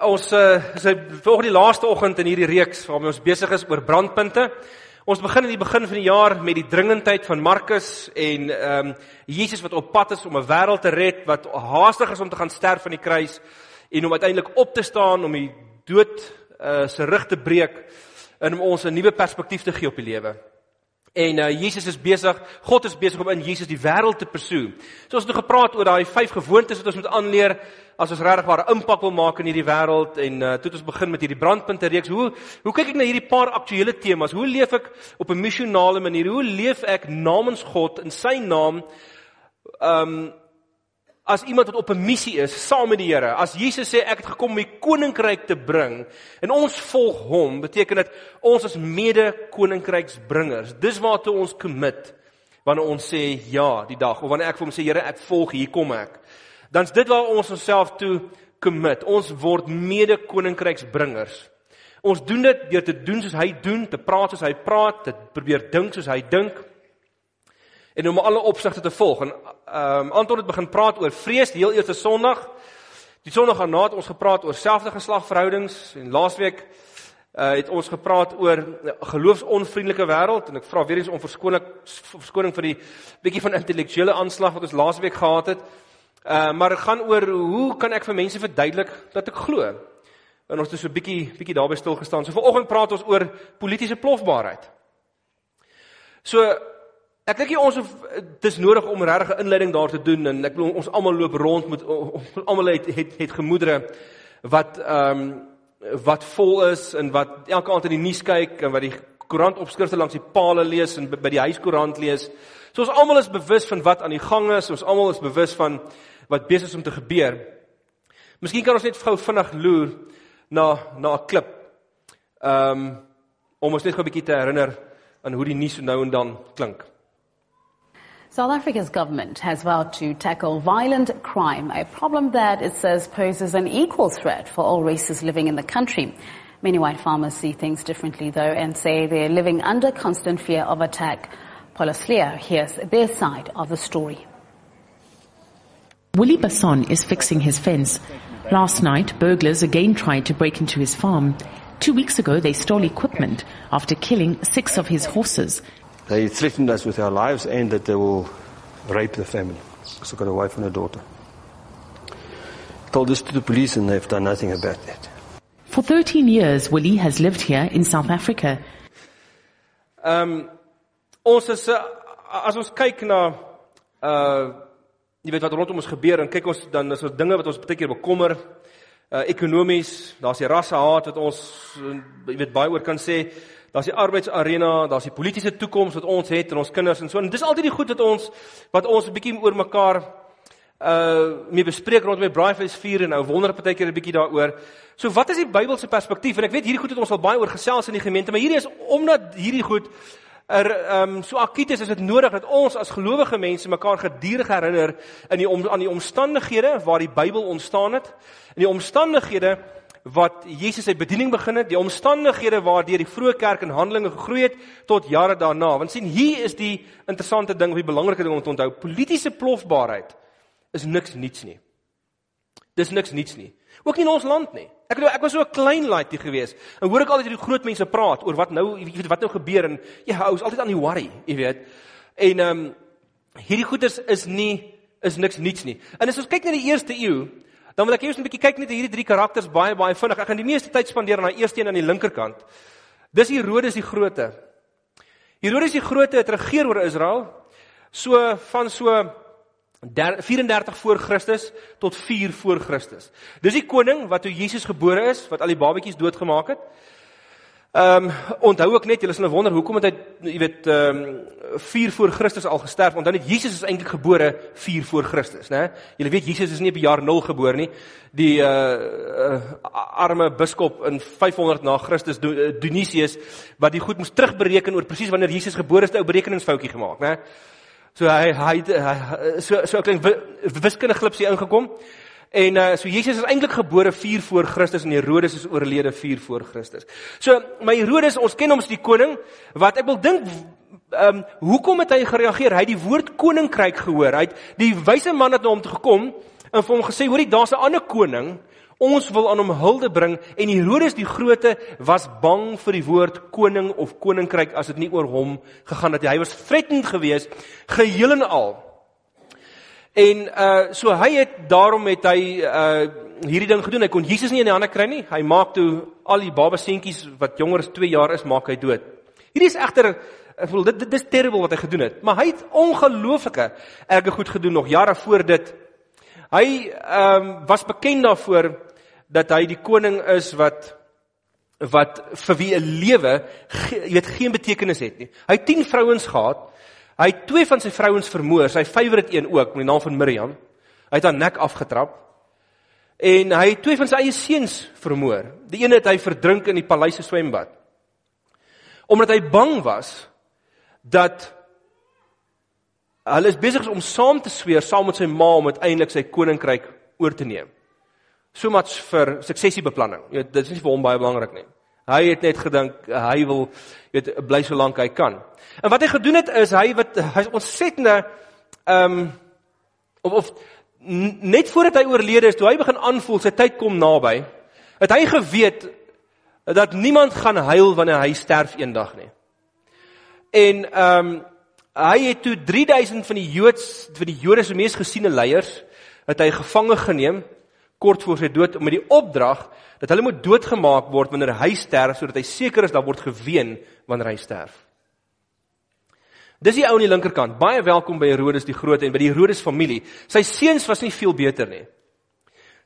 Ons uh, is volgens die laaste oggend in hierdie reeks waarmee ons besig is oor brandpunte. Ons begin in die begin van die jaar met die dringendheid van Markus en ehm um, Jesus wat op pad is om 'n wêreld te red wat haastig is om te gaan sterf aan die kruis en om uiteindelik op te staan om die dood uh, se rug te breek en om ons 'n nuwe perspektief te gee op die lewe. En uh, Jesus is besig, God is besig om in Jesus die wêreld te pursue. So ons het nou gepraat oor daai vyf gewoontes wat ons moet aanleer as ons 'n impak wil maak in hierdie wêreld en uh, toe het ons begin met hierdie brandpunte reeks. Hoe hoe kyk ek na hierdie paar aktuelle temas? Hoe leef ek op 'n missionale manier? Hoe leef ek namens God in sy naam? Um as iemand wat op 'n missie is saam met die Here. As Jesus sê ek het gekom om die koninkryk te bring en ons volg hom, beteken dit ons is mede koninkryksbringers. Dis waartoe ons commit wanneer ons sê ja die dag of wanneer ek vir hom sê Here ek volg hier kom ek dan's dit waar ons onsself toe commit. Ons word mede koninkryksbringers. Ons doen dit deur te doen soos hy doen, te praat soos hy praat, te probeer dink soos hy dink en om alle opsigte te volg. En ehm um, Anton het begin praat oor vrees die heel eerste Sondag. Die Sondag daarna het ons gepraat oor selfde geslagverhoudings en laasweek uh, het ons gepraat oor geloofsonvriendelike wêreld en ek vra weer eens om verskoning verskoning vir die bietjie van intellektuele aanslag wat ons laasweek gehad het. Uh maar dit gaan oor hoe kan ek vir mense verduidelik dat ek glo? En ons het so 'n bietjie bietjie daarby stil gestaan. So vanoggend praat ons oor politieke plofbaarheid. So ek dink ons dis nodig om regtig 'n inleiding daar te doen en ek bedoel ons almal loop rond met almal het, het het gemoedere wat ehm um, wat vol is en wat elke aand in die nuus kyk en wat die koerantopskrifte langs die palle lees en by die huiskoerant lees. So ons almal is bewus van wat aan die gang is. Ons almal is bewus van wat besig is om te gebeur. Miskien kan ons net gou vinnig loer na na 'n klip. Ehm um, om ons net gou 'n bietjie te herinner aan hoe die nuus nou en dan klink. South Africa's government has vowed to tackle violent crime, a problem that it says poses an equal threat for all races living in the country. Many white farmers see things differently, though, and say they're living under constant fear of attack. Paula Sleer hears their side of the story. Willie Basson is fixing his fence. Last night, burglars again tried to break into his farm. Two weeks ago, they stole equipment after killing six of his horses. They threatened us with our lives and that they will rape the family. So I've got a wife and a daughter. Told this to the police and they've done nothing about that. For 13 years, Willie has lived here in South Africa. Um, ons is, uh, as ons kyk na uh, jy weet wat rondom ons gebeur en kyk ons dan is daar dinge wat ons baie keer bekommer uh ekonomies daar's die rassehaat wat ons jy weet baie oor kan sê daar's die arbeidsarena daar's die politieke toekoms wat ons het en ons kinders en so. En dis altyd die goed wat ons wat ons 'n bietjie oor mekaar uh mee bespreek rondom die braaivleis vier en nou wonder baie keer 'n bietjie daaroor. So wat is die Bybelse perspektief? En ek weet hierdie goed het ons al baie oor gesels in die gemeente maar hierdie is omdat hierdie goed er ehm um, so akuut is, is dit nodig dat ons as gelowige mense mekaar gedurig herinner in die om, aan die omstandighede waar die Bybel ontstaan het, in die omstandighede wat Jesus sy bediening begin het, die omstandighede waardeur die vroeë kerk in Handelinge gegroei het tot jare daarna. Want sien, hier is die interessante ding, die belangrike ding om te onthou. Politieke plofbaarheid is niks niets nie. Dis niks niets nie. Ook nie in ons land nie. Ek bedoel ek was so 'n klein laaitjie geweest. En hoor ek altyd hierdie groot mense praat oor wat nou, jy weet wat nou gebeur en jy hou is altyd aan die worry, jy weet. En ehm um, hierdie goeders is nie is niks niets nie. En as ons kyk na die eerste eeu, dan wil ek eers 'n bietjie kyk net hierdie drie karakters baie baie vinnig. Ek gaan die meeste tyd spandeer aan die eerste een aan die linkerkant. Dis Herodes die Grote. Herodes die Grote het regeer oor Israel so van so 34 voor Christus tot 4 voor Christus. Dis die koning wat toe Jesus gebore is, wat al die babetjies doodgemaak het. Ehm um, onthou ook net, julle sal nou wonder hoekom het hy jy weet ehm um, 4 voor Christus al gesterf dan het Jesus is eintlik gebore 4 voor Christus, né? Julle weet Jesus is nie op die jaar 0 gebore nie. Die uh, uh arme biskop in 500 na Christus eh, Dionysius wat die goed moes terugbereken oor presies wanneer Jesus gebore is, 'n ou berekeningsfoutjie gemaak, né? So hy hy, hy so so 'n klein wiskundige glipsie ingekom. En uh, so Jesus is eintlik gebore 4 voor Christus en Herodes is oorlede 4 voor Christus. So my Herodes, ons ken hom as die koning wat ek wil dink ehm um, hoekom het hy gereageer? Hy het die woord koninkryk gehoor. Hy het die wyse man het na hom toe gekom en vir hom gesê, "Hoorie, daar's 'n ander koning. Ons wil aan hom hulde bring en Herodes die Grote was bang vir die woord koning of koninkryk as dit nie oor hom gegaan het. Hy was threatened geweest geheel en al. En uh so hy het daarom het hy uh hierdie ding gedoen. Hy kon Jesus nie in die hande kry nie. Hy maak toe al die baba seentjies wat jonger as 2 jaar is, maak hy dood. Hierdie is egter ek voel dit dit is terrible wat hy gedoen het, maar hy het ongelooflike erge goed gedoen nog jare voor dit. Hy ehm um, was bekend daarvoor dat hy die koning is wat wat vir wie 'n lewe jy weet geen betekenis het nie. Hy het 10 vrouens gehad. Hy het twee van sy vrouens vermoor, sy favourite een ook met die naam van Miriam. Hy het haar nek afgetrap. En hy het twee van sy eie seuns vermoor. Die een het hy verdrink in die paleis se swembad. Omdat hy bang was dat hulle is besig om saam te sweer saam met sy ma om uiteindelik sy koninkryk oor te neem. So much vir suksessiebeplanning. Jy weet, dit is nie vir hom baie belangrik nie. Hy het net gedink hy wil weet bly so lank hy kan. En wat hy gedoen het is hy wat hy ontsettende ehm um, of, of net voordat hy oorlede is, toe hy begin aanvoel sy tyd kom naby, het hy geweet dat niemand gaan huil wanneer hy sterf eendag nie. En ehm um, hy het toe 3000 van die Joods vir die Jode se mees gesiene leiers het hy gevange geneem kort voor sy dood met die opdrag dat hulle moet doodgemaak word wanneer hy sterf sodat hy seker is daar word geween wanneer hy sterf. Dis die ou aan die linkerkant. Baie welkom by Herodes die Groot en by die Herodes familie. Sy seuns was nie veel beter nie.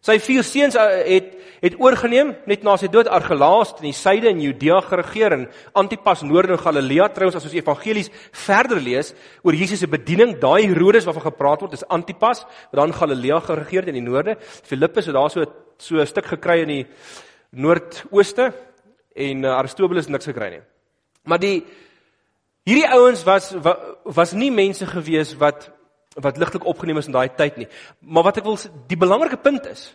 Sy vier seuns uh, het het oorgeneem net na sy dood Argelaas in die suide in Judea geregeer en Antipas noorde in Galilea. Trouens as ons evangelies verder lees oor Jesus se bediening daai Herodes waarvan gepraat word is Antipas wat dan Galilea geregeer het in die noorde. Filippus het daar so so 'n stuk gekry in die noordooste en uh, Aristobulus niks gekry nie. Maar die hierdie ouens was was nie mense gewees wat wat ligtelik opgeneem is in daai tyd nie. Maar wat ek wil die belangrike punt is,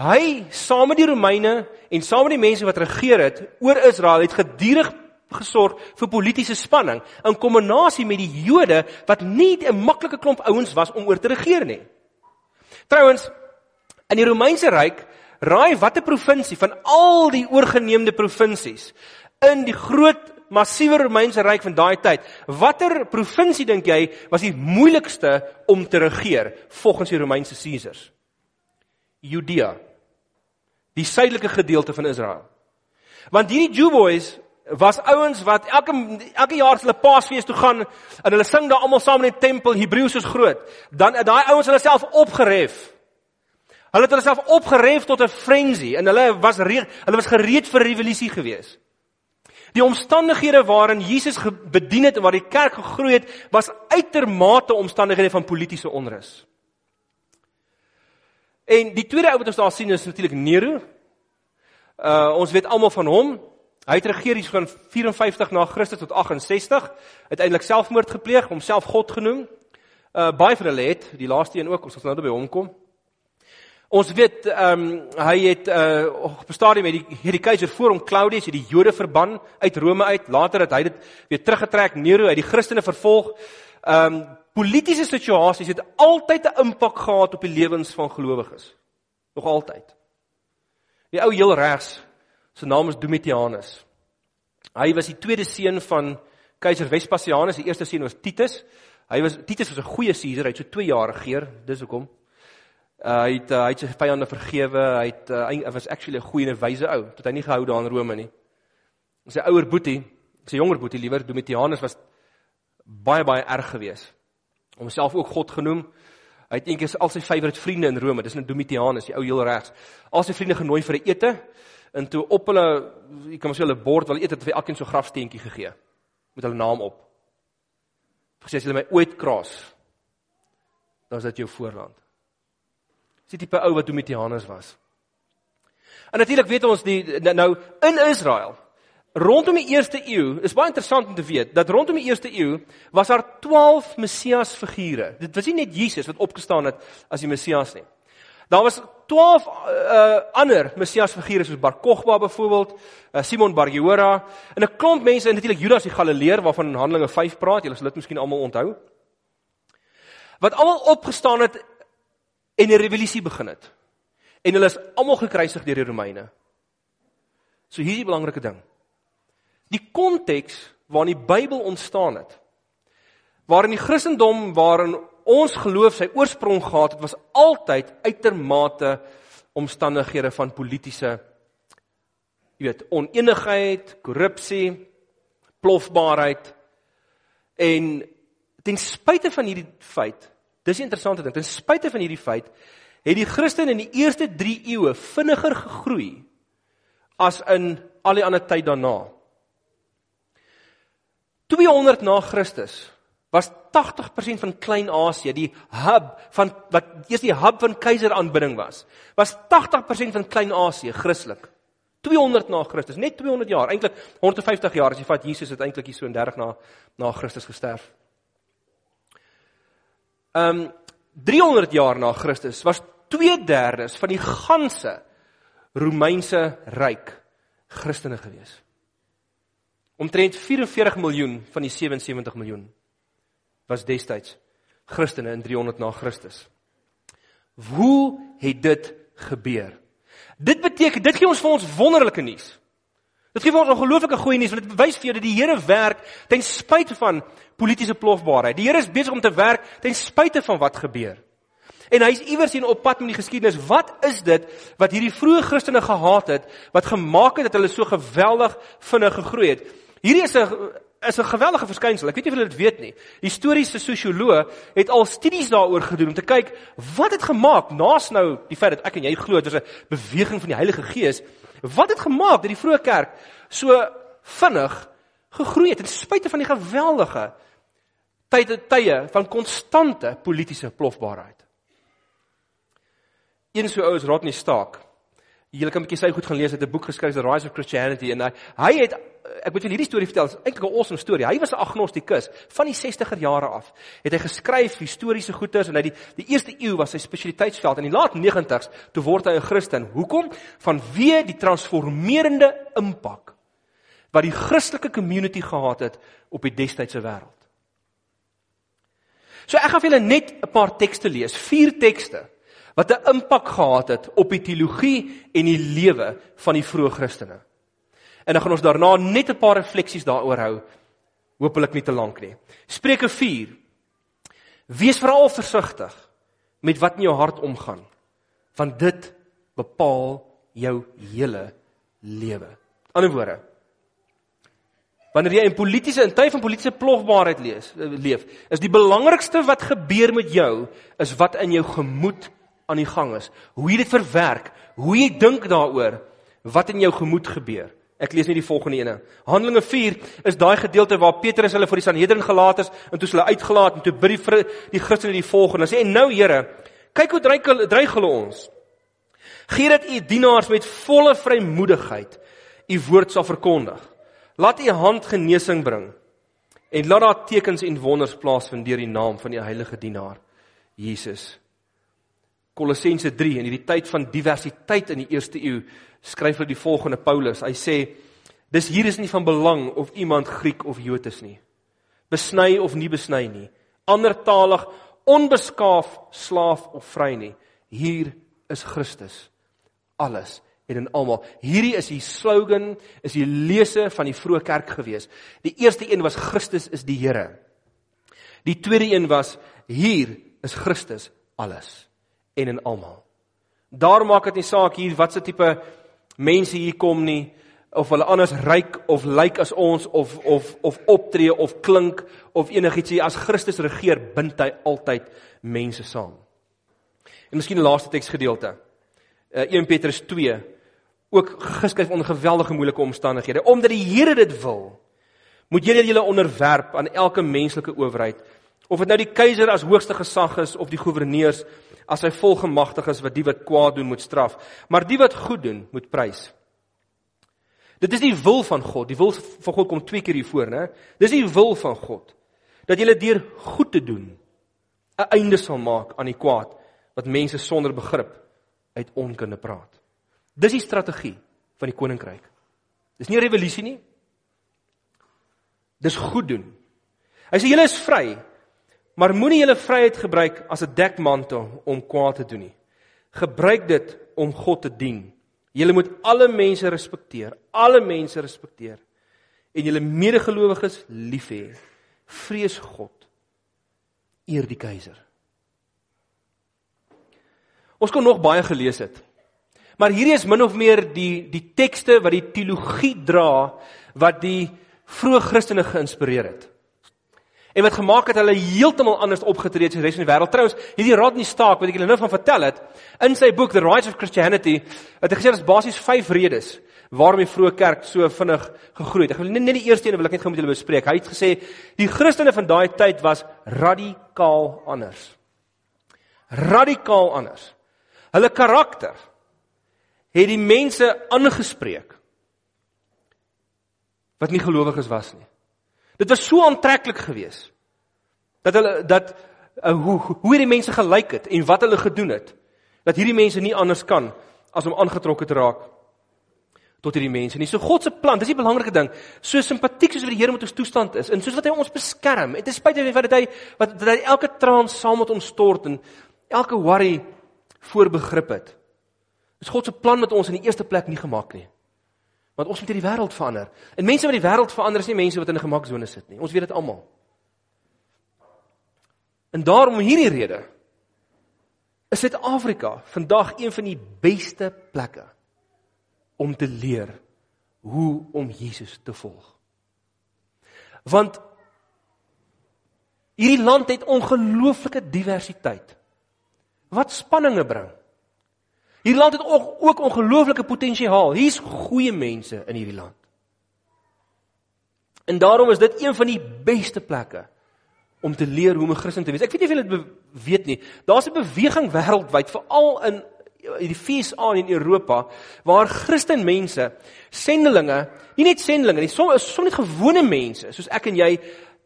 hy saam met die Romeine en saam met die mense wat regeer het oor Israel het gedurig gesorg vir politieke spanning in kombinasie met die Jode wat nie 'n maklike klomp ouens was om oor te regeer nie. Trouwens, in die Romeinse ryk raai watter provinsie van al die oorgeneemde provinsies in die groot massiewe Romeinse ryk van daai tyd. Watter provinsie dink jy was die moeilikste om te regeer volgens die Romeinse Caesars? Judea. Die suidelike gedeelte van Israel. Want hierdie Jew boys was ouens wat elke elke jaar hulle Paasfees toe gaan en hulle sing daar almal saam in die tempel Hebreëus is groot. Dan het daai ouens hulle self opgeref. Hulle het hulle self opgeref tot 'n frenzy en hulle was re, hulle was gereed vir revolusie geweest. Die omstandighede waarin Jesus bedien het en waar die kerk gegroei het, was uitermate omstandighede van politieke onrus. En die tweede ou wat ons daar sien is natuurlik Nero. Uh ons weet almal van hom. Hy het regeer hier van 54 na Christus tot 68, uiteindelik selfmoord gepleeg, homself God genoem. Uh baie van hulle het, die laaste een ook, ons sal nou by hom kom. Ons weet ehm um, hy het uh op 'n stadium met die hierdie keiser voor hom Claudius het die Jode verban uit Rome uit. Later het hy dit weer teruggetrek Nero uit die Christene vervolg. Ehm um, politieke situasies het altyd 'n impak gehad op die lewens van gelowiges. Nog altyd. Die ou heel regs se naam is Domitianus. Hy was die tweede seun van keiser Vespasianus. Die eerste seun was Titus. Hy was Titus was 'n goeie keiser. Hy het so 2 jaar regeer. Dis hoekom. Uh, hy het uh, hy het sy vyande vergewe. Hy het uh, hy was actually 'n goeie en wyse ou tot hy nie gehou daaraan Rome nie. Sy ouer boetie, sy jonger boetie liewer Domitianus was baie baie erg geweest. Homself ook God genoem. Hy het eendag al sy favourite vriende in Rome, dis 'n Domitianus, die ou heel regs. Al sy vriende genooi vir 'n ete en toe op hulle jy kan mos hulle bord wil eet het vir elkeen so grafsteentjie gegee met hulle naam op. Gesê as hulle my ooit kraas, dan is dit jou voorland. Die tipe ou wat Domitianus was. En natuurlik weet ons die nou in Israel rondom die 1ste eeu, is baie interessant om te weet dat rondom die 1ste eeu was daar 12 Messias figure. Dit was nie net Jesus wat opgestaan het as die Messias nie. Daar was 12 uh ander Messias figure soos Bar Kokhba byvoorbeeld, uh, Simon Bar Jehora en 'n klomp mense en natuurlik Judas die Galileer waarvan in Handelinge 5 praat. Julle sal dit miskien almal onthou. Wat almal opgestaan het en 'n revolusie begin het. En hulle is almal gekruisig deur die Romeine. So hier is die belangrike ding. Die konteks waarin die Bybel ontstaan het, waarin die Christendom waarin ons geloof sy oorsprong gehad het, was altyd uitermate omstandighede van politieke jy weet onenigheid, korrupsie, plofbaarheid en ten spyte van hierdie feit, dis 'n interessante ding, ten spyte van hierdie feit het die Christen in die eerste 3 eeue vinniger gegroei as in al die ander tyd daarna. 200 na Christus was 80% van Klein-Asië, die hub van wat eers die hub van keiseraanbidding was, was 80% van Klein-Asië Christelik. 200 na Christus, net 200 jaar, eintlik 150 jaar as jy vat Jesus het eintlik hier so in 30 na na Christus gesterf. Ehm um, 300 jaar na Christus was 2/3 van die ganse Romeinse ryk Christene gewees. Omtrent 44 miljoen van die 77 miljoen was destyds Christene in 300 na Christus. Hoe het dit gebeur? Dit beteken dit gee ons vir ons wonderlike nuus. Dit gee vir ons ongelooflike goeie nuus want dit wys vir jou dat die Here werk ten spyte van politieke plofbaarheid. Die Here is besig om te werk ten spyte van wat gebeur. En hy's iewers hier op pad met die geskiedenis. Wat is dit wat hierdie vroeë Christene gehaat het wat gemaak het dat hulle so geweldig vinnig gegroei het? Hierdie is 'n is 'n geweldige verskynsel. Ek weet nie of julle dit weet nie. Historiese sosioloë het al studies daaroor gedoen om te kyk wat het gemaak naas nou die feit dat ek en jy glo dit is 'n beweging van die Heilige Gees. Wat het gemaak dat die vroeë kerk so vinnig gegroei het ten spyte van die geweldige tye tye van konstante politieke plofbaarheid? Een so ou is Rodney Stark. Julle kan 'n bietjie sy goed gaan lees. Hy het 'n boek geskryf, The Rise of Christianity en hy, hy het ek moet julle hierdie storie vertel. Dit is eintlik 'n awesome storie. Hy was 'n agnostikus van die 60er jare af. Het hy geskryf historiese goeters en hy die die eerste eeu was sy spesialiteitsveld. In die laat 90's toe word hy 'n Christen. Hoekom? Vanweë die transformerende impak wat die Christelike community gehad het op die destydse wêreld. So ek gaan vir julle net 'n paar tekste lees, vier tekste wat 'n impak gehad het op die teologie en die lewe van die vroeë Christene. En dan gaan ons daarna net 'n paar refleksies daaroor hou. Hoopelik nie te lank nie. Spreuke 4. Wees veral versigtig met wat in jou hart omgaan, want dit bepaal jou hele lewe. In ander woorde, wanneer jy in politieke en tyd van politieke plofbaarheid lees, leef, is die belangrikste wat gebeur met jou is wat in jou gemoed aan die gang is. Hoe jy dit verwerk, hoe jy dink daaroor wat in jou gemoed gebeur. Ek lees net die volgende ene. Handelinge 4 is daai gedeelte waar Petrus hulle vir die Sanhedrin gelaat is en toe hulle uitgelaat en toe bid die die Christene die volgende. Sê en nou Here, kyk hoe dreig hulle dreig hulle ons. Gee dat u dienaars met volle vrymoedigheid u woord sal verkondig. Laat u hand genesing bring en laat daar tekens en wonders plaasvind deur die naam van u heilige dienaar Jesus Kolossense 3 in hierdie tyd van diversiteit in die eerste eeu skryf hy die volgende Paulus. Hy sê dis hier is nie van belang of iemand Griek of Jood is nie. Besny of nie besny nie. Andertalig, onbeskaaf, slaaf of vry nie. Hier is Christus. Alles en in almal. Hierdie is die slogan, is die lese van die vroeë kerk gewees. Die eerste een was Christus is die Here. Die tweede een was hier is Christus alles en in almal. Daar maak dit nie saak hier watse tipe mense hier kom nie of hulle anders ryk of lyk as ons of of of optree of klink of enigiets hier as Christus regeer bind hy altyd mense saam. En miskien die laaste teksgedeelte. Uh, 1 Petrus 2 ook geskryf onder geweldige moeilike omstandighede omdat die Here dit wil moet julle julle onderwerp aan elke menslike owerheid of dit nou die keiser as hoogste gesag is of die goewerneurs as hy volgemagtig is wat die wat kwaad doen moet straf, maar die wat goed doen moet prys. Dit is die wil van God. Die wil van God kom twee keer hier voor, né? Dis die wil van God dat jy deur goed te doen 'n einde sal maak aan die kwaad wat mense sonder begrip uit onkunde praat. Dis die strategie van die koninkryk. Dis nie 'n revolusie nie. Dis goed doen. Hy sê julle is vry, Maar moenie julle vryheid gebruik as 'n dekmantel om kwaad te doen nie. Gebruik dit om God te dien. Julle moet alle mense respekteer, alle mense respekteer en julle medegelowiges lief hê. Vrees God. Eer die keiser. Ons kon nog baie gelees het. Maar hierdie is min of meer die die tekste wat die teologie dra wat die vroeë Christene geïnspireer het. En wat gemaak het hulle heeltemal anders opgetree as die res van die wêreld. Trouens, hierdie Rodney Stark wat ek julle nou van vertel het, in sy boek The Rise of Christianity, het hy gesê daar's basies 5 redes waarom die vroeë kerk so vinnig gegroei het. Ek wil net net die eerste een wil ek net gou met julle bespreek. Hy het gesê die Christene van daai tyd was radikaal anders. Radikaal anders. Hulle karakter het die mense aangespreek wat nie gelowiges was nie. Dit was so aantreklik geweest dat hulle dat uh, hoe hoe hierdie mense gelyk het en wat hulle gedoen het dat hierdie mense nie anders kan as om aangetrokke te raak tot hierdie mense nie. So God se plan, dis die belangrike ding. So simpatiek soos wat die Here met ons toestand is en soos wat hy ons beskerm. Dit is spite van dat hy wat dat hy elke traan saam met ons stort en elke worry voorbegrip het. Dis God se plan met ons in die eerste plek nie gemaak nie. Want ons moet hierdie wêreld verander. En mense wat die wêreld verander is nie mense wat in 'n gemaksone sit nie. Ons weet dit almal. En daarom hierdie rede is Suid-Afrika vandag een van die beste plekke om te leer hoe om Jesus te volg. Want hierdie land het ongelooflike diversiteit wat spanninge bring. Hierdie land het ook, ook ongelooflike potensiaal. Hier's goeie mense in hierdie land. En daarom is dit een van die beste plekke om te leer hoe om 'n Christen te wees. Ek weet nie of julle dit weet nie. Daar's 'n beweging wêreldwyd, veral in die FSA en in Europa, waar Christen mense, sendelinge, nie net sendelinge nie, soms soms net gewone mense, soos ek en jy,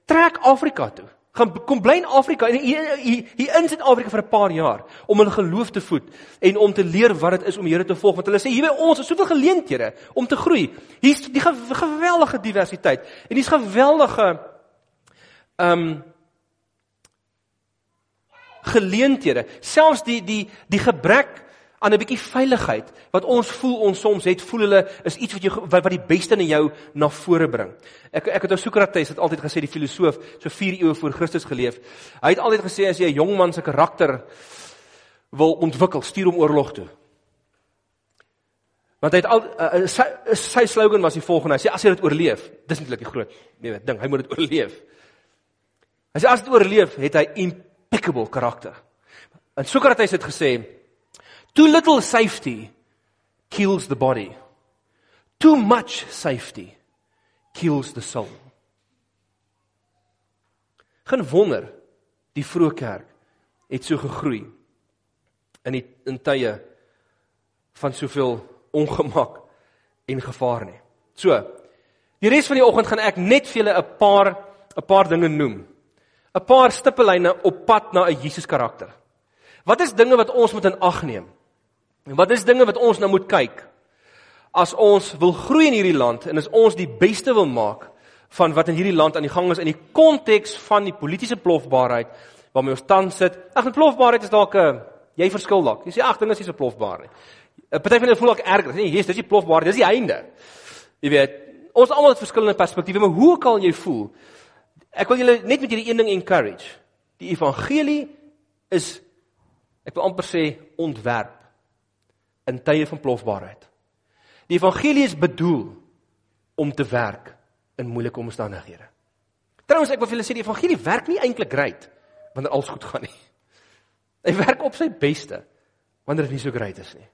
trek Afrika toe gaan kom bly in Afrika en hier in Suid-Afrika vir 'n paar jaar om hulle geloof te voed en om te leer wat dit is om Here te volg want hulle sê hier by ons is soveel geleenthede om te groei. Hier's die geweldige diversiteit en hier's geweldige ehm um, geleenthede. Selfs die die die gebrek aan 'n bietjie veiligheid wat ons voel ons soms het voel hulle is iets wat jou wat, wat die beste in jou na vore bring. Ek ek het ou Sokrates het altyd gesê die filosoof so 4 eeue voor Christus geleef. Hy het altyd gesê as jy 'n jong man se karakter wil ontwikkel, stuur hom oorlog toe. Want hy het al uh, sy, sy slogan was die volgende. Hy sê as jy dit oorleef, dis eintlik die groot nee ding, hy moet dit oorleef. Hy sê as dit oorleef, het hy impeccable karakter. En Sokrates het gesê Too little safety kills the body. Too much safety kills the soul. Geen wonder die vroeë kerk het so gegroei in die in tye van soveel ongemak en gevaar nie. So, die res van die oggend gaan ek net vir julle 'n paar 'n paar dinge noem. 'n Paar stippellyne op pad na 'n Jesus karakter. Wat is dinge wat ons moet in ag neem? En wat is dinge wat ons nou moet kyk? As ons wil groei in hierdie land en as ons die beste wil maak van wat in hierdie land aan die gang is in die konteks van die politieke plofbaarheid waarmee ons tans sit. Ag, plofbaarheid is dalk 'n jy verskil dalk. Jy sê ag, dinge is nie so plofbaar nie. 'n Party van hulle voel dalk erger. Nee, hier is dis die plofbaar, dis die einde. Jy weet, ons almal het verskillende perspektiewe, maar hoe kan jy voel? Ek wil julle net met hierdie een ding encourage. Die evangelie is ek wil amper sê ontwerp in tye van plofbaarheid. Die evangelie is bedoel om te werk in moeilike omstandighede. Trouwens ek wil vir julle sê die evangelie werk nie eintlik great wanneer alles goed gaan nie. Hy werk op sy beste wanneer dit nie so great is nie.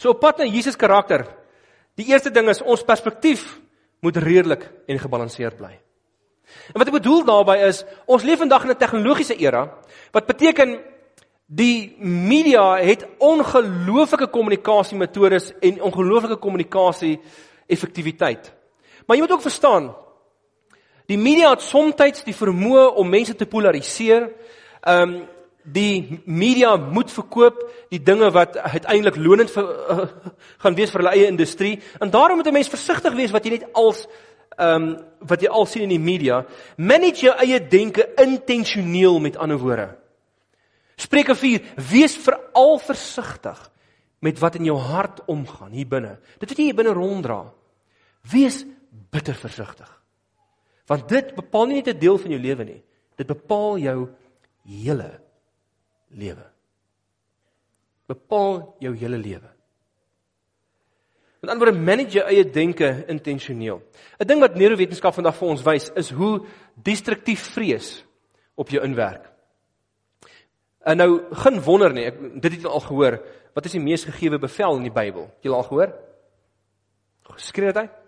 So op pad na Jesus karakter. Die eerste ding is ons perspektief moet redelik en gebalanseerd bly. En wat ek bedoel daarmee is ons leef vandag in 'n tegnologiese era wat beteken Die media het ongelooflike kommunikasiemetodes en ongelooflike kommunikasie effektiwiteit. Maar jy moet ook verstaan, die media het soms die vermoë om mense te polariseer. Ehm um, die media moet verkoop die dinge wat uiteindelik lonend vir, uh, gaan wees vir hulle eie industrie. En daarom moet 'n mens versigtig wees wat jy net als ehm um, wat jy al sien in die media. Manage jou eie denke intentioneel met ander woorde. Spreuke 4: Wees veral versigtig met wat in jou hart omgaan hier binne. Dit wat jy hier binne ronddra. Wees bitter versigtig. Want dit bepaal nie net 'n deel van jou lewe nie. Dit bepaal jou hele lewe. Bepaal jou hele lewe. Met ander woorde, manage jou eie denke intentioneel. 'n Ding wat neurowetenskap vandag vir ons wys, is hoe destruktief vrees op jou inwerk. En nou geen wonder nie, ek dit het al gehoor, wat is die mees gegeewe bevel in die Bybel? Het jy al gehoor? Skryf dit uit.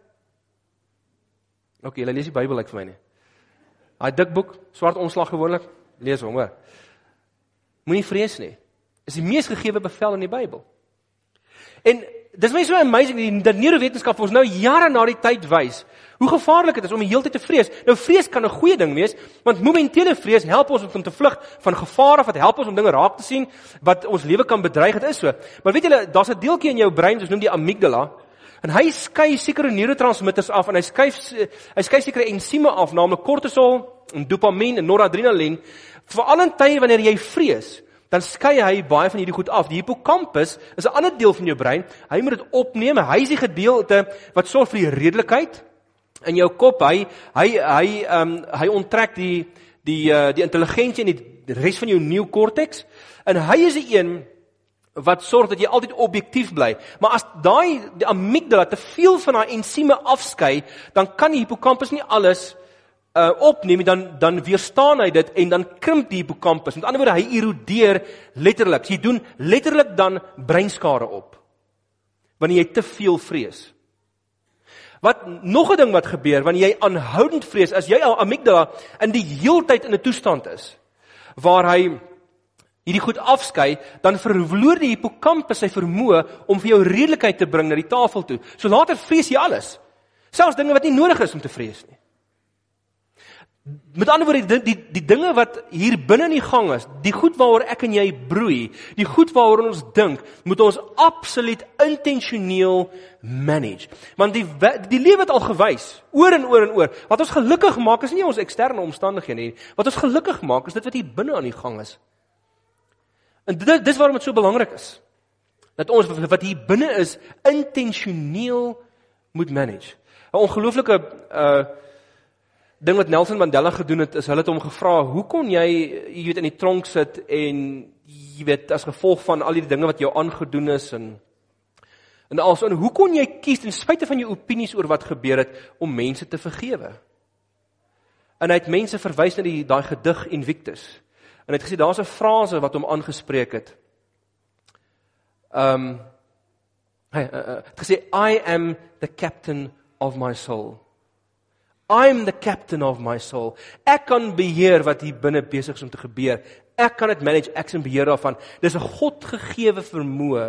OK, jy lees die Bybel ek vir my nie. Daai dik boek, swart omslag gewoonlik, lees hom hoor. Moenie vrees nie. Is die mees gegeewe bevel in die Bybel. En dis my so amazing dat neurowetenskap ons nou jare na die tyd wys hoe gevaarlik dit is om die hele tyd te vrees. Nou vrees kan 'n goeie ding wees, want momentele vrees help ons om te vlug van gevare, wat help ons om dinge raak te sien wat ons lewe kan bedreig. Dit is so. Maar weet julle, daar's 'n deeltjie in jou brein, ons noem die amygdala, en hy skei sekere neurotransmitters af en hy skei hy skei sekere ensieme af, naamlik kortisol en dopamien en noradrenalien, veral in tye wanneer jy vrees dan skei hy baie van hierdie goed af. Die hippocampus is 'n ander deel van jou brein. Hy moet dit opneem. Hy is die gedeelte wat sorg vir die redelikheid in jou kop. Hy hy hy ehm um, hy onttrek die die uh, die intelligensie en die res van jou neokorteks. En hy is die een wat sorg dat jy altyd objektief bly. Maar as daai die amygdala te veel van daai ensieme afskei, dan kan die hippocampus nie alles uh opneem dan dan weerstaan hy dit en dan krimp die hippocampus. Met ander woorde hy erodeer letterlik. Jy doen letterlik dan breinskade op. Wanneer jy te veel vrees. Wat nog 'n ding wat gebeur wanneer jy aanhoudend vrees, as jy al amygdala in die heeltyd in 'n toestand is waar hy hierdie goed afskei, dan verloor die hippocampus sy vermoë om vir jou redelikheid te bring na die tafel toe. So later vrees jy alles. Selfs dinge wat nie nodig is om te vrees nie. Met ander woorde die die die dinge wat hier binne in die gang is, die goed waaroor ek en jy broei, die goed waaroor ons dink, moet ons absoluut intentioneel manage. Want die die lewe het al gewys, oor en oor en oor, wat ons gelukkig maak is nie ons eksterne omstandighede nie. Wat ons gelukkig maak is dit wat hier binne aan die gang is. En dit dis waarom dit so belangrik is dat ons wat hier binne is intentioneel moet manage. 'n Ongelooflike uh ding wat Nelson Mandela gedoen het is hulle het hom gevra hoe kon jy jy weet in die tronk sit en jy weet as gevolg van al die dinge wat jou aangedoen is en en also en hoe kon jy kies ten spyte van jou opinies oor wat gebeur het om mense te vergewe? En hy het mense verwys na die daai gedig Invictus. En hy het gesê daar's 'n frase wat hom aangespreek het. Um hy uh, uh, het gesê I am the captain of my soul I'm the captain of my soul. Ek kan beheer wat hier binne besig is om te gebeur. Ek kan dit manage, ek is in beheer daarvan. Dis 'n Godgegewe vermoë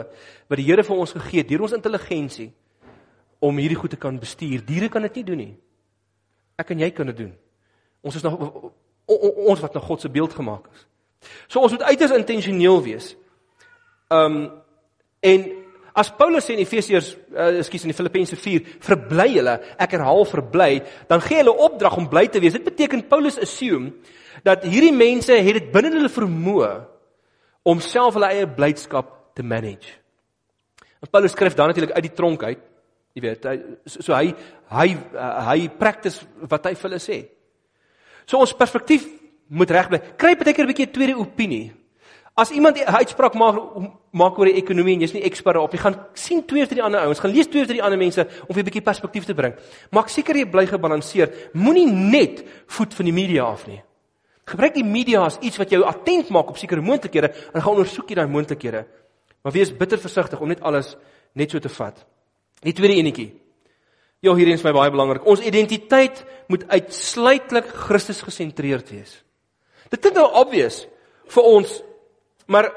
wat die Here vir ons gegee het deur ons intelligensie om hierdie goed te kan bestuur. Diere kan dit nie doen nie. Ek en jy kan dit doen. Ons is nog ons wat na God se beeld gemaak is. So ons moet uiters intentioneel wees. Um en As Paulus sê in Efesiërs, uh, ekskuus in Filippense 4, verbly julle, ek herhaal verbly, dan gee hulle opdrag om bly te wees. Dit beteken Paulus assume dat hierdie mense het dit binne hulle vermoë om self hulle eie blydskap te manage. En Paulus skryf dan natuurlik uit die tronk uit. Jy weet, hy so hy hy uh, hy practice wat hy vir hulle sê. So ons perspektief moet reg bly. Kry baie keer 'n bietjie 'n tweede opinie. As iemand 'n uitspraak maak maak oor die ekonomie en jy's nie ekspert daarop nie, gaan sien twee of drie ander ouens, gaan lees twee of drie ander mense om vir 'n bietjie perspektief te bring. Maak seker jy bly gebalanseerd. Moenie net voet van die media af nie. Gebruik die media as iets wat jou attent maak op sekere moontlikhede en gaan ondersoek jy daai moontlikhede. Maar wees bitter versigtig om net alles net so te vat. Die tweede enetjie. Ja, hierdie is my baie belangrik. Ons identiteit moet uitsluitlik Christus gesentreerd wees. Dit klink nou obvious vir ons Maar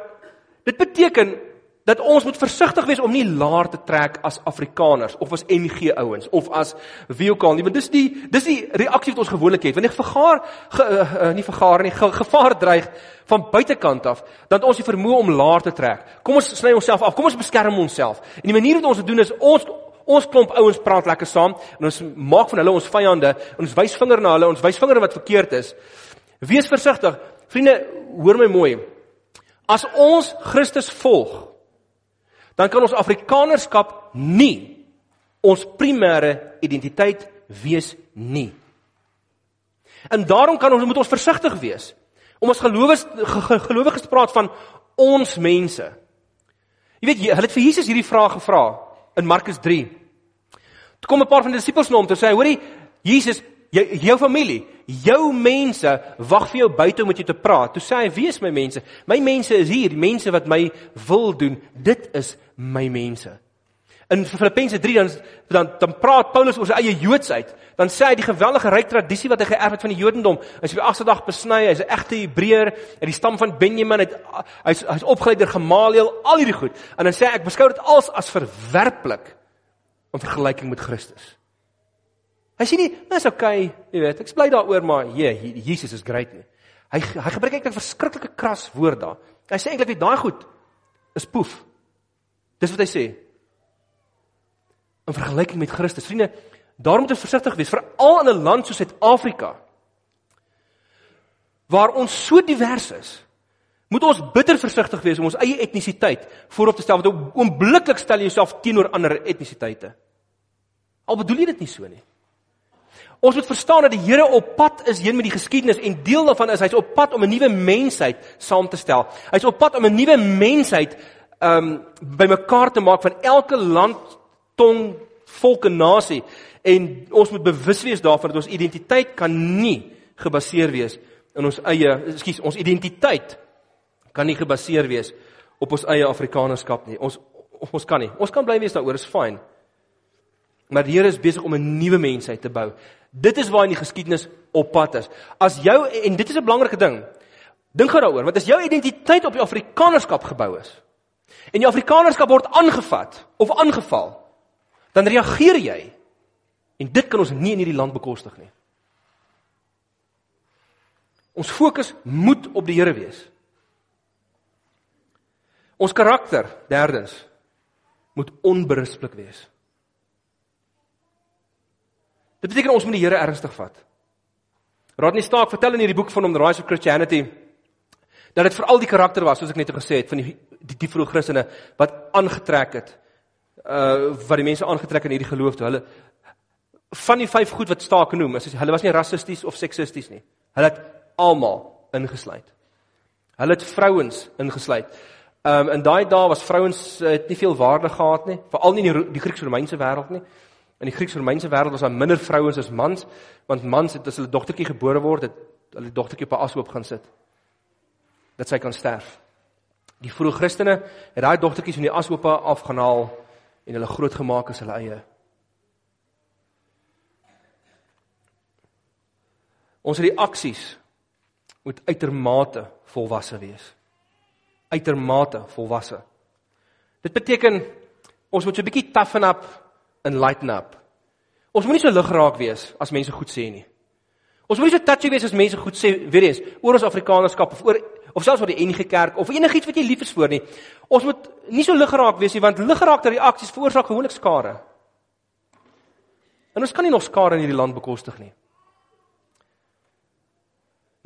dit beteken dat ons moet versigtig wees om nie laer te trek as Afrikaners of as NG ouens of as wie ook al nie want dis die dis die reaksie wat ons gewoonlik het. Wanneer vergaar ge, uh, uh, nie vergaar nie ge, gevaar dreig van buitekant af dan ons die vermoë om laer te trek. Kom ons sny onsself af kom ons beskerm onsself. En die manier wat ons dit doen is ons ons klomp ouens praat lekker saam en ons maak van hulle ons vyande en ons wys vinger na hulle ons wys vinger wat verkeerd is. Wees versigtig. Vriende hoor my mooi As ons Christus volg, dan kan ons Afrikanerskap nie ons primêre identiteit wees nie. En daarom kan ons moet ons versigtig wees om as gelowiges gelowiges praat van ons mense. Jy weet hulle het vir Jesus hierdie vraag gevra in Markus 3. Toe kom 'n paar van die disippels na hom toe sê hy: "Hoorie, Jesus, jou, jou familie, jou mense wag vir jou buite om met jou te praat." Toe sê hy: "Wie is my mense? My mense is hier, die mense wat my wil doen. Dit is my mense." In Filippense 3 dan dan dan praat Paulus oor sy eie Joodsheid. Dan sê hy die geweldige ryk tradisie wat hy geërf het van die Jodendom. Hy's op die agste dag besny, hy's 'n egte Hebreër, uit die stam van Benjamin, hy's hy's opgelei deur Gamaliel, al hierdie goed. En dan sê hy ek beskou dit als as verwerplik in vergelyking met Christus. Hy sê nie, "Dis okay, jy weet, ek bly daaroor, maar ja, yeah, Jesus is great nie." Hy hy gebruik eintlik 'n verskriklike kras woord daar. Hy sê eintlik daai goed is poef. Dis wat hy sê in vergelyking met Christus. Vriende, daarom moet ons versigtig wees veral in 'n land soos Suid-Afrika waar ons so divers is. Moet ons bitter versigtig wees om ons eie etnisiteit voorop te stel want oombliklik stel jy jouself teenoor ander etnisiteite. Al bedoel jy dit nie so nie. Ons moet verstaan dat die Here op pad is heen met die geskiedenis en deel daarvan is hy's op pad om 'n nuwe mensheid saam te stel. Hy's op pad om 'n nuwe mensheid um bymekaar te maak van elke land tong, volk en nasie en ons moet bewus wees daarvan dat ons identiteit kan nie gebaseer wees in ons eie, ekskuus, ons identiteit kan nie gebaseer wees op ons eie Afrikanerskap nie. Ons ons kan nie. Ons kan bly wees daaroor, is fyn. Maar die Here is besig om 'n nuwe mensheid te bou. Dit is waar in die geskiedenis op pad is. As jou en dit is 'n belangrike ding. Dink daaroor, want as jou identiteit op die Afrikanerskap gebou is en die Afrikanerskap word aangevat of aangeval, dan reageer jy. En dit kan ons nie in hierdie land bekostig nie. Ons fokus moet op die Here wees. Ons karakter, derdens, moet onberispelik wees. Dit beteken ons moet die Here ernstig vat. Rodney Stark vertel in hierdie boek van hom The Rise of Christianity dat dit veral die karakter was soos ek net gesê het van die die, die vroeë Christene wat aangetrek het uh wat die mense aangetrek in hierdie geloof toe. Hulle van die vyf goed wat staak genoem is, hulle was nie rassisties of seksisties nie. Hulle het almal ingesluit. Hulle het vrouens ingesluit. Um in daai dae was vrouens uh, het nie veel waarde gehad nie, veral nie in die, die Grieks-Romeinse wêreld nie. In die Grieks-Romeinse wêreld was daar minder vrouens as mans, want mans het as hulle dogtertjie gebore word, het hulle dogtertjie op 'n ashoop gaan sit. Dat sy kan sterf. Die vroeë Christene het daai dogtertjies van die ashoope afgehaal en hulle groot gemaak as hulle eie. Ons reaksies moet uitermate volwasse wees. Uitermate volwasse. Dit beteken ons moet so 'n bietjie toughen up en lighten up. Ons moet nie so ligraak wees as mense goed sê nie. Ons moet nie so touchy wees as mense goed sê weer eens oor ons Afrikanernskap of oor of selfs oor die NG Kerk of enigiets wat jy lief is vir nie. Ons moet nie so liggeraak wees nie want liggeraakte reaksies veroorsaak gewoonlik skade. En ons kan nie nog skade in hierdie land bekostig nie.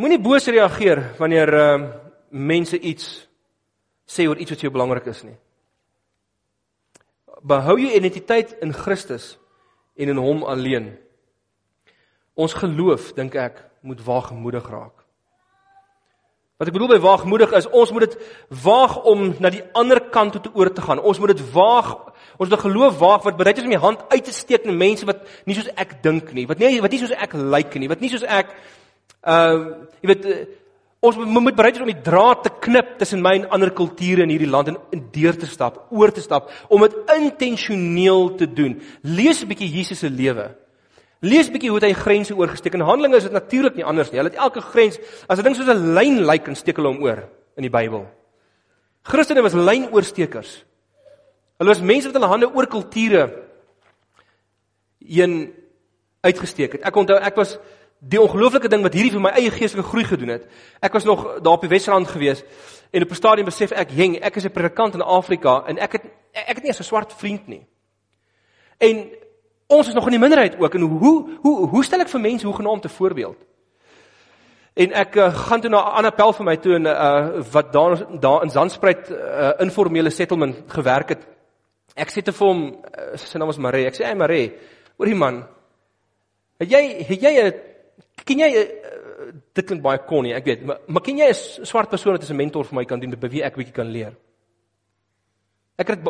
Moenie boos reageer wanneer ehm uh, mense iets sê oor iets wat jou belangrik is nie. Behou jou identiteit in Christus en in hom alleen. Ons geloof, dink ek, moet waagmoedig raak. Wat ek bedoel by waagmoedig is, ons moet dit waag om na die ander kant toe te oor te gaan. Ons moet dit waag. Ons moet geloof waag wat bereid is om die hand uit te steek na mense wat nie soos ek dink nie, wat nie wat nie soos ek lyk like nie, wat nie soos ek uh jy weet uh, ons moet, bereid wees om die draad te knip tussen my en ander kulture in hierdie land en in deur te stap, oor te stap om dit intentioneel te doen. Lees 'n bietjie Jesus se lewe. Lees bietjie hoe hy grense oorgesteek. In Handelinge is dit natuurlik nie anders nie. Hulle het elke grens as 'n ding soos 'n lyn lyk en steek hulle hom oor in die Bybel. Christene was lynoorsteekers. Hulle was mense wat hulle hande oor kulture heen uitgesteek het. Ek onthou ek was die ongelooflike ding wat hierdie vir my eie geestelike groei gedoen het. Ek was nog daar op die Wesrand gewees en op 'n stadium besef ek, "Jeng, ek is 'n predikant in Afrika en ek het ek het nie eens 'n swart vriend nie." En Ons is nog in die minderheid ook en hoe hoe hoe stel ek vir mense hoe genaamd 'n voorbeeld? En ek uh, gaan toe na 'n ander pel vir my toe en uh wat daar daar in Zandspruit 'n uh, informele settlement gewerk het. Ek sê te vir hom, uh, sy naam is Marie. Ek sê, "Hey Marie, hoorie man, het jy het jy 'n ken jy uh, dit klink baie konnie, ek weet, maar, maar ken jy 'n swart persoon wat 'n mentor vir my kan doen by wie ek bietjie kan leer?" Ek het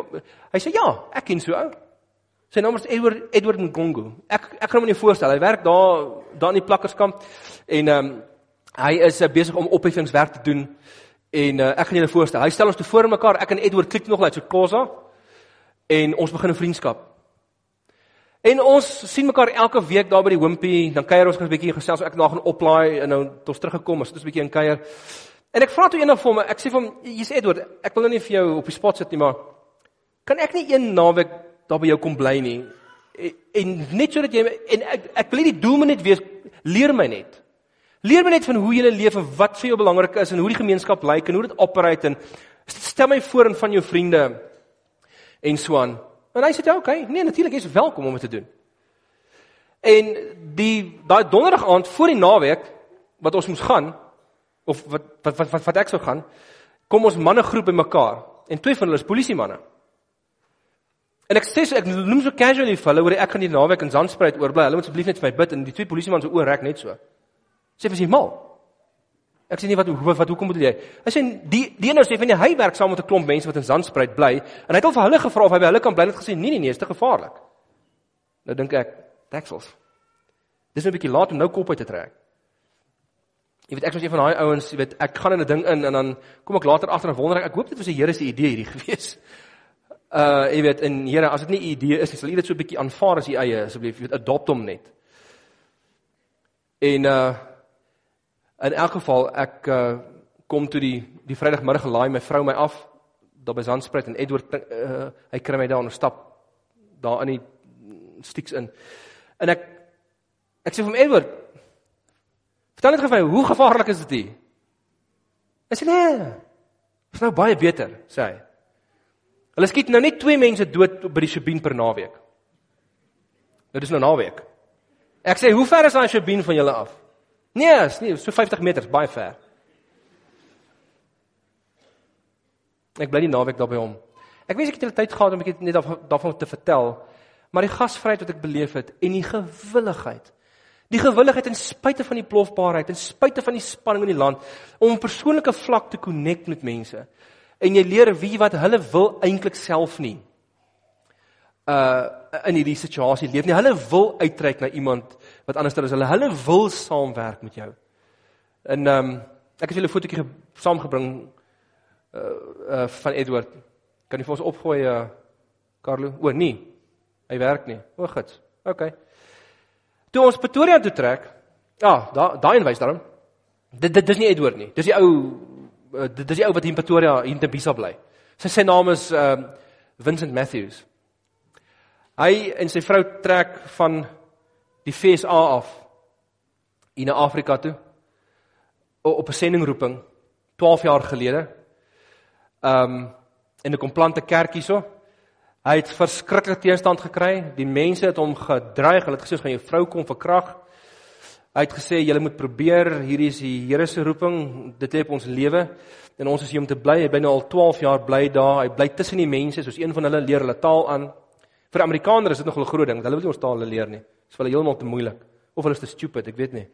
hy sê, "Ja, ek ken so ou." Sy naam is Edward Edward Ngongo. Ek ek kan hom nie voorstel. Hy werk daar daar in die plakkerskamp en ehm um, Hy is uh, besig om opheffingswerk te doen en uh, ek gaan julle voorstel. Hy stel ons te voor mekaar. Ek en Edward klik nog uit so Kosa en ons begin 'n vriendskap. En ons sien mekaar elke week daar by die Wimpy, dan kuier ons gou 'n bietjie gesels. Ek nou gaan oplaai en nou tot teruggekom, ons sit ons 'n bietjie in kuier. En ek vra toe eendag vir hom, ek sê vir hom, "Jy's Edward, ek wil nou nie vir jou op die spot sit nie, maar kan ek nie een naweek daar by jou kom bly nie?" En, en net sodat jy en ek ek wil nie die doel net wees leer my net. Leer my net van hoe jy leef en wat vir jou belangrik is en hoe die gemeenskap lyk en hoe dit operate en stel my voor in van jou vriende en so aan. En hy sê ja, okay, nee, natuurlik is welkom om dit te doen. En die daai donderdag aand voor die naweek wat ons moes gaan of wat wat wat wat, wat ek sou gaan, kom ons manne groep bymekaar en twee van hulle is polisie manne. En ek sê so ek noem so casually vir hulle oor ek gaan die naweek in Zandspruit oorbly. Hulle moet asseblief net vir my bid en die twee polisie manne se oë rek net so. Sê vir sy mal. Ek sê nie wat hoe wat hoekom moet jy? Hy sê die die een nou sê van hy werk saam met 'n klomp mense wat in Zandspruit bly en hy het al vir hulle gevra of hy by hulle kan bly en het gesê nee nee nee, is te gevaarlik. Nou dink ek, taxels. Dis 'n bietjie laat om nou kop uit te trek. Jy weet ek was een van daai ouens, jy weet, ek gaan in 'n ding in en dan kom ek later agter en wonder ek, ek hoop dit was 'n Here se idee hierdie gewees. Uh jy weet, en Here, as dit nie 'n idee is nie, sal U dit so 'n bietjie aanvaar as U eie asseblief, jy weet, adopt hom net. En uh In elk geval ek uh, kom toe die die Vrydagmiddag laai my vrou my af daar by Zandspruit en Edward uh, hy kry my daar en stap daar in die stiks in. En ek ek sê vir hom Edward Vertel net vir my hoe gevaarlik is dit hier? Nee. Dit is nou baie beter, sê hy. Hulle skiet nou net twee mense dood by die Shabin per naweek. Nou dis nou naweek. Ek sê hoe ver is daai Shabin van julle af? Nee, is nie so 50 meter, baie ver. Ek bly die naweek daar by hom. Ek wens ek het tyd gehad om ek net daarvan te vertel, maar die gasvryheid wat ek beleef het en die gewilligheid. Die gewilligheid ten spyte van die plofbaarheid, ten spyte van die spanning in die land om 'n persoonlike vlak te connect met mense. En jy leer wie wat hulle wil eintlik self nie. Uh in hierdie situasie leef nie. Hulle wil uitreik na iemand wat anderster is. Hulle hulle wil saamwerk met jou. En ehm um, ek het julle fotootjie saamgebring uh uh van Edward. Kan jy vir ons opgooi uh Carlo? O nee. Hy werk nie. O gits. OK. Toe ons Pretoria toe trek. Ja, daai daai een wys daarom. Dit dis nie Edward nie. Dis die ou uh, dis die ou wat hier in Pretoria hier in Tembisa bly. Sy sy naam is ehm uh, Vincent Matthews. Hy en sy vrou trek van die FSA af in Afrika toe op 'n sendingroeping 12 jaar gelede. Um in 'n komplante kerk hierso. Hy het verskriklik teenstand gekry. Die mense het hom gedreig. Hulle het gesê ons gaan jou vrou kom verkrag. Hy het gesê julle moet probeer, hierdie is die Here se roeping. Dit lê op ons lewe en ons is hier om te bly. Hy bly nou al 12 jaar bly daar. Hy bly tussen die mense soos een van hulle leer hulle taal aan. Vir Amerikaners is dit nogal 'n groot ding. Hulle wil nie ons taal leer nie. Dit is vir hulle heeltemal te moeilik. Of hulle is te stupid, ek weet nie.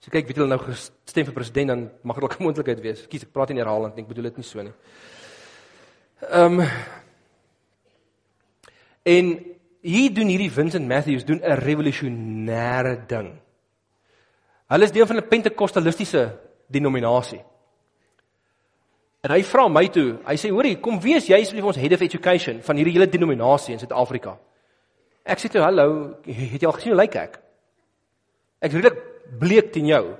As jy kyk, weet jy nou gestem vir president dan mag dit ook 'n moontlikheid wees. Kies ek praat nie herhalend nie, ek bedoel dit nie so nie. Ehm um, En hier doen hierdie Vincent Matthews doen 'n revolusionêre ding. Hulle is deel van 'n pentekostalistiese denominasie. En hy vra my toe, hy sê hoorie, kom wees jy asseblief ons head of education van hierdie hele denominasie in Suid-Afrika. Ek sê toe, "Hallo, het jy al gesien hoe lyk ek?" Ek redelik bleek teen jou.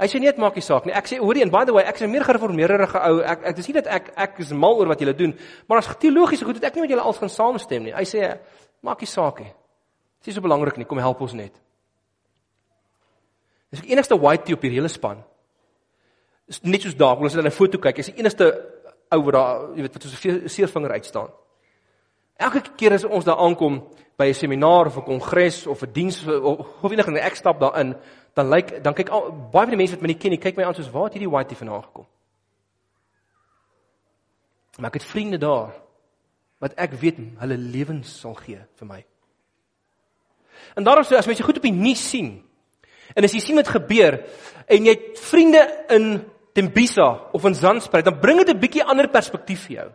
Hy sê nee, dit maak nie saak nie. Ek sê hoorie, and by the way, ek is 'n meer gereformeerde ou. Ek ek dis nie dat ek ek is mal oor wat julle doen, maar as teologiese goed het ek nie met julle al gaan saamstem nie. Hy sê, "Maak nie saak nie. Dit is so belangrik nie. Kom help ons net." Dis die enigste white tee op hierdie hele span net soos daar, as jy na foto kyk, is die enigste ou wat daar, jy weet, wat so 'n seervinger uitstaan. Elke keer as ons daar aankom by 'n seminaar of 'n kongres of 'n diens of, enige ding ek stap daarin, dan lyk dan kyk al baie van die mense wat my nie ken kyk my aan soos waar het hierdie whitey vandaan gekom? Maar ek het vriende daar wat ek weet hulle lewens sal gee vir my. En daarom sê as mens jy goed op die nuus sien en as jy sien wat gebeur en jy het vriende in Tembisa of in Zandspruit, dan bring dit 'n bietjie ander perspektief vir jou.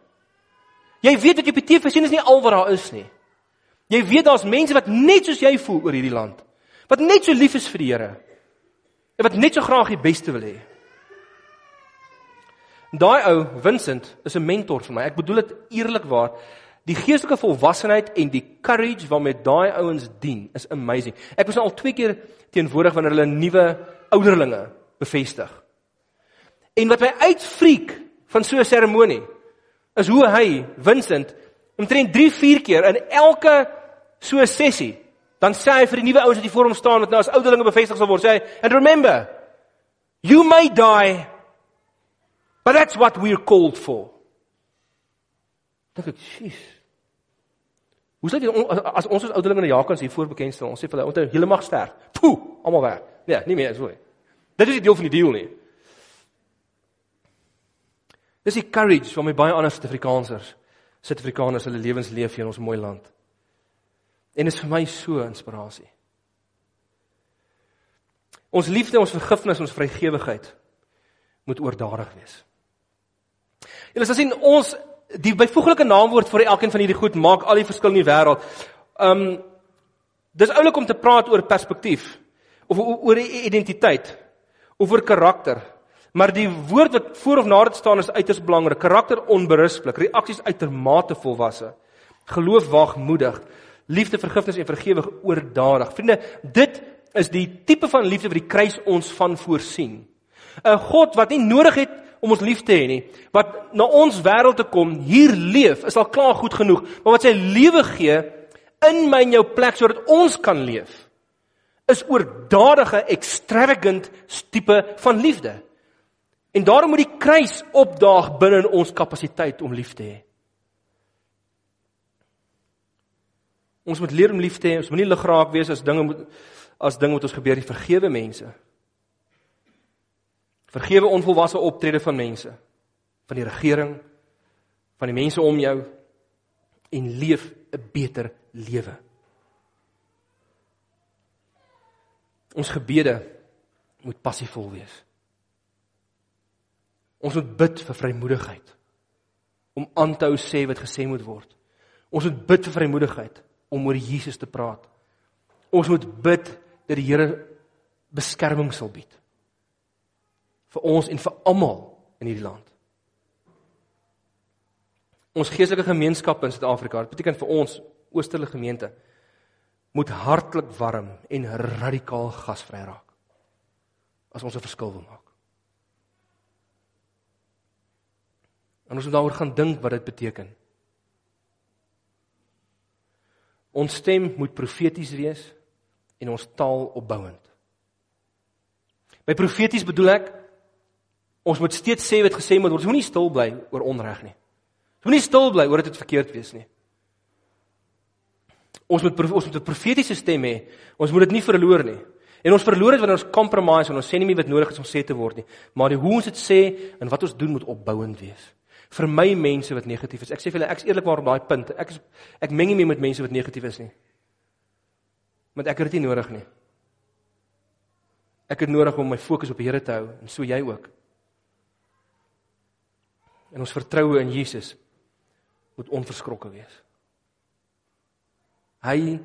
Jy weet wat jy op die TV sien is nie al wat daar is nie. Jy weet daar's mense wat net soos jy voel oor hierdie land. Wat net so lief is vir die Here. En wat net so graag die beste wil hê. Daai ou, Vincent, is 'n mentor vir my. Ek bedoel dit eerlikwaar. Die geestelike volwassenheid en die courage waarmee daai ouens dien is amazing. Ek was al twee keer teenwoordig wanneer hulle nuwe ouderlinge bevestig. En wat my uitfriek van so 'n seremonie is hoe hy, Vincent, omtrent 3-4 keer in elke so 'n sessie, dan sê hy vir die nuwe ouens wat hier voor hom staan wat nou as ouderlinge bevestig sal word, sê hy, "And remember, you may die, but that's what we're called for." Dink ek, "Jeez, Hoe sê jy as ons as ouderlinge na Jakobus hier voor bekend staan, ons sê vir hulle, "Onthou, julle mag sterf." Poe, almal weg. Nee, nie meer so nie. Dit is die deel van die deal nie. Dis die courage van my baie ander Suid-Afrikaners, Suid-Afrikaners hulle lewens leef hier in ons mooi land. En is vir my so inspirasie. Ons liefde, ons vergifnis, ons vrygewigheid moet oordadig wees. Julle sien ons die byvoeglike naamwoord vir elkeen van hierdie goed maak al die verskil in die wêreld. Um dis oulik om te praat oor perspektief of oor identiteit of oor karakter. Maar die woord wat voor of na dit staan is uiters belangrik. Karakter onberusblik, reaksies uitermate volwasse. Geloof waagmoedig, liefde vergifnis en vergewig oordadig. Vriende, dit is die tipe van liefde wat die kruis ons van voorsien. 'n God wat nie nodig het om ons lief te hê nie, wat na ons wêreld te kom, hier leef, is al klaar goed genoeg, maar wat sy lewe gee in my en jou plek sodat ons kan leef, is oordadige extravagant tipe van liefde. En daarom moet die kruis opdaag binne in ons kapasiteit om lief te hê. Ons moet leer om lief te hê. Ons moet nie ligraak wees as dinge moet as dinge met ons gebeur, die vergewe mense. Vergewe onvolwasse optrede van mense, van die regering, van die mense om jou en leef 'n beter lewe. Ons gebede moet passievol wees. Ons moet bid vir vrymoedigheid om aan te hou sê wat gesê moet word. Ons moet bid vir vrymoedigheid om oor Jesus te praat. Ons moet bid dat die Here beskerming sal bied vir ons en vir almal in hierdie land. Ons geestelike gemeenskap in Suid-Afrika, dit beteken vir ons oosterlike gemeente moet hartlik warm en radikaal gasvry raak as ons 'n verskil wil maak. En ons moet daaroor gaan dink wat dit beteken. Ons stem moet profeties wees en ons taal opbouend. By profeties bedoel ek Ons moet steeds sê wat gesê moet word. Ons moenie stil bly oor onreg nie. Ons moenie stil bly oor dit het verkeerd wees nie. Ons moet ons moet 'n profetiese stem hê. Ons moet dit nie verloor nie. En ons verloor dit wanneer ons compromise en ons sê nie meer wat nodig is om sê te word nie. Maar die hoe ons dit sê en wat ons doen moet opbouend wees. Vir my mense wat negatief is. Ek sê vir julle ek's eerlikwaar op daai punt. Ek is ek meng nie meer met mense wat negatief is nie. Want ek het dit nie nodig nie. Ek het nodig om my fokus op die Here te hou en so jy ook en ons vertroue in Jesus moet onverskrokke wees. Hy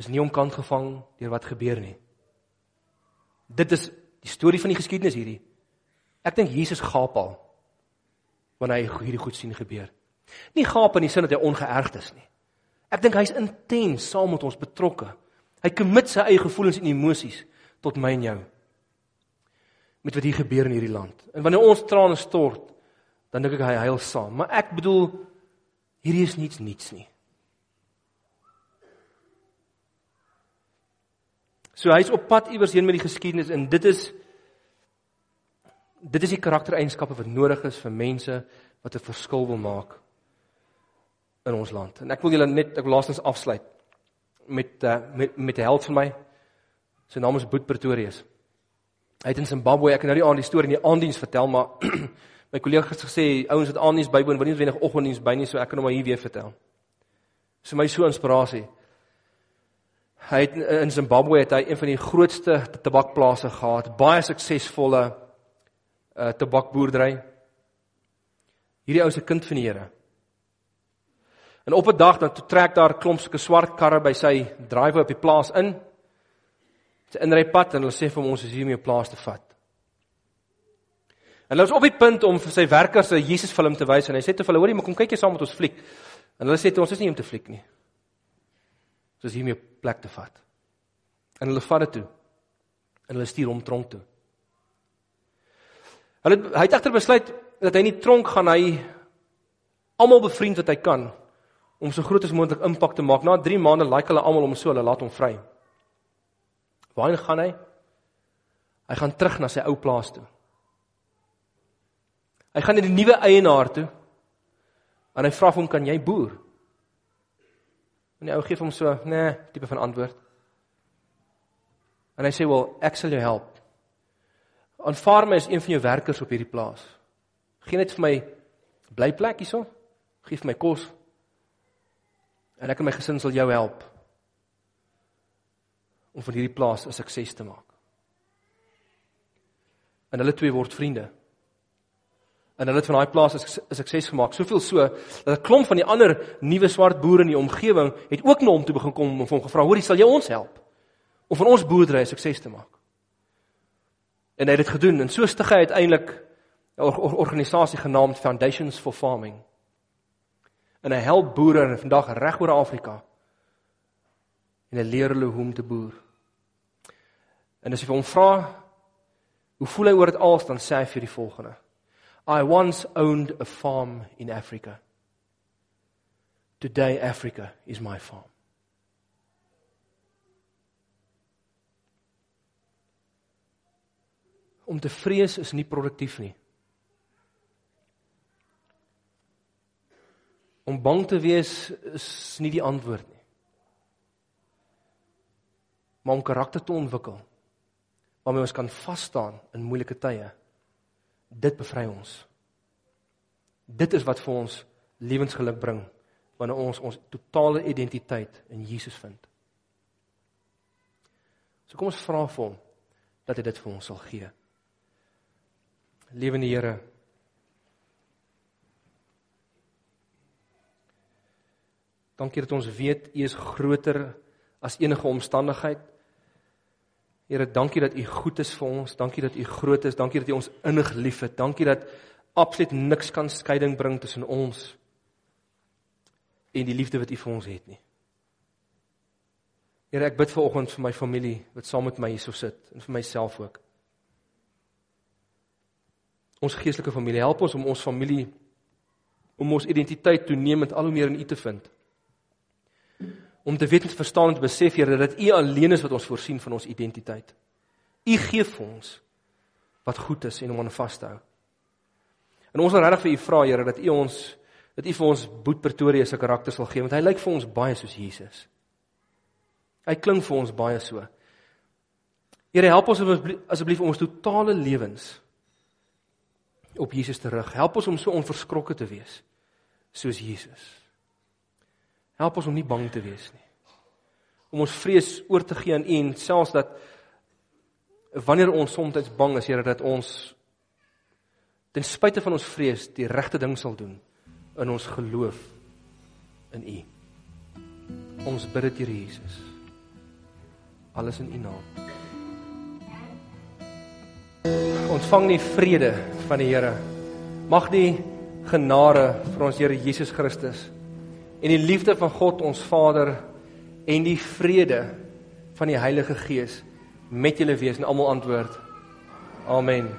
is nie omkant gevang deur wat gebeur nie. Dit is die storie van die geskiedenis hierdie. Ek dink Jesus gaap al wanneer hy hierdie goed sien gebeur. Nie gaap in die sin dat hy ongeërgd is nie. Ek dink hy's intens saam met ons betrokke. Hy commit sy eie gevoelens en emosies tot my en jou. Met wat hier gebeur in hierdie land. En wanneer ons trane stort, dan dink ek hy huil saam. Maar ek bedoel hierdie is niets niets nie. So hy's op pad iewers heen met die geskiedenis en dit is dit is die karaktereienskappe wat nodig is vir mense wat 'n verskil wil maak in ons land. En ek wil julle net ek wil laastens afsluit met uh, met met 'n held van my. Sy naam is Boet Pretorius. Hy het in Zimbabwe, ek kan nou nie aan die storie in die aanddiens vertel, maar my kollega het gesê ouens wat aanddiens bywoon, wil nie wenig oggenddiens by nie, so ek kan hom maar hier weer vertel. Dis my so inspirasie. Hy het in Zimbabwe het hy een van die grootste tabakplase gehad, baie suksesvolle uh tabakboerdery. Hierdie ou se kind van die Here. En op 'n dag dan toe trek daar klomp sulke swart karre by sy dryway op die plaas in. Sy inrypad en hulle sê vir hom ons is hier om jou plaas te vat. Hulle was op die punt om vir sy werkers 'n Jesus film te wys en hy sê te hulle hoorie maar kom kyk jy saam met ons fliek. En hulle sê toe ons is nie om te fliek nie. Ons is hier om jou plek te vat. En hulle vat dit toe. En hulle stuur hom tronk toe. Hulle hy het egter besluit dat hy in die tronk gaan hy almal bevriend wat hy kan om so groot as moontlik impak te maak. Na 3 maande like hulle almal om so hulle laat hom vry. Waarheen gaan hy? Hy gaan terug na sy ou plaas toe. Hy gaan na die nuwe eienaar toe. En hy vra hom, "Kan jy boer?" En die ou gee hom so, "Nee," tipe van antwoord. En hy sê, "Wel, ek sal jou help. Aanvaar my as een van jou werkers op hierdie plaas. Geen net vir my blyplek hierso. Gee vir my kos. En ek en my gesin sal jou help om van hierdie plaas 'n sukses te maak. En hulle twee word vriende. En hulle het van daai plaas 'n sukses gemaak. Soveel so dat 'n klomp van die ander nuwe swart boere in die omgewing het ook na hom toe begin kom en hom gevra: "Hoorie, sal jy ons help om van ons boerdery 'n sukses te maak?" En hy het dit gedoen en so stig hy uiteindelik 'n or or organisasie genaamd Foundations for Farming. En hy help boere vandag reg oor Afrika en hy leer hulle hoe om te boer. En as jy vir hom vra hoe voel hy oor dit alles dan sê hy vir die volgende: I once owned a farm in Africa. Today Africa is my farm. Om te vrees is nie produktief nie. Om bang te wees is nie die antwoord nie maar om karakter te ontwikkel waarmee ons kan vas staan in moeilike tye. Dit bevry ons. Dit is wat vir ons lewensgeluk bring wanneer ons ons totale identiteit in Jesus vind. So kom ons vra vir hom dat hy dit vir ons sal gee. Lewende Here. Dankie dat ons weet U is groter as enige omstandigheid. Here, dankie dat U goed is vir ons. Dankie dat U groot is. Dankie dat U ons innig liefhet. Dankie dat absoluut niks kan skeiding bring tussen ons en die liefde wat U vir ons het nie. Here, ek bid ver oggend vir my familie wat saam met my hierso sit en vir myself ook. Ons geestelike familie, help ons om ons familie om ons identiteit toenemend al hoe meer in U te vind om te weet en te verstaan en te besef Here dat U alleen is wat ons voorsien van ons identiteit. U gee vir ons wat goed is en om aan vas te hou. En ons wil regtig vir U vra Here dat U ons dat U vir ons Boet Pretoria se karakter sal gee want hy lyk vir ons baie soos Jesus. Hy klink vir ons baie so. Here help ons asseblief om ons totale lewens op Jesus te rig. Help ons om so onverskrokke te wees soos Jesus. Help ons om nie bang te wees nie. Om ons vrees oor te gee aan U en selfs dat wanneer ons soms bang is, Here, dat ons ten spyte van ons vrees die regte ding sal doen in ons geloof in U. Ons bid dit, Here Jesus. Alles in U naam. Ontvang die vrede van die Here. Mag die genade vir ons Here Jesus Christus en die liefde van God ons Vader en die vrede van die Heilige Gees met julle wees en almal antwoord. Amen.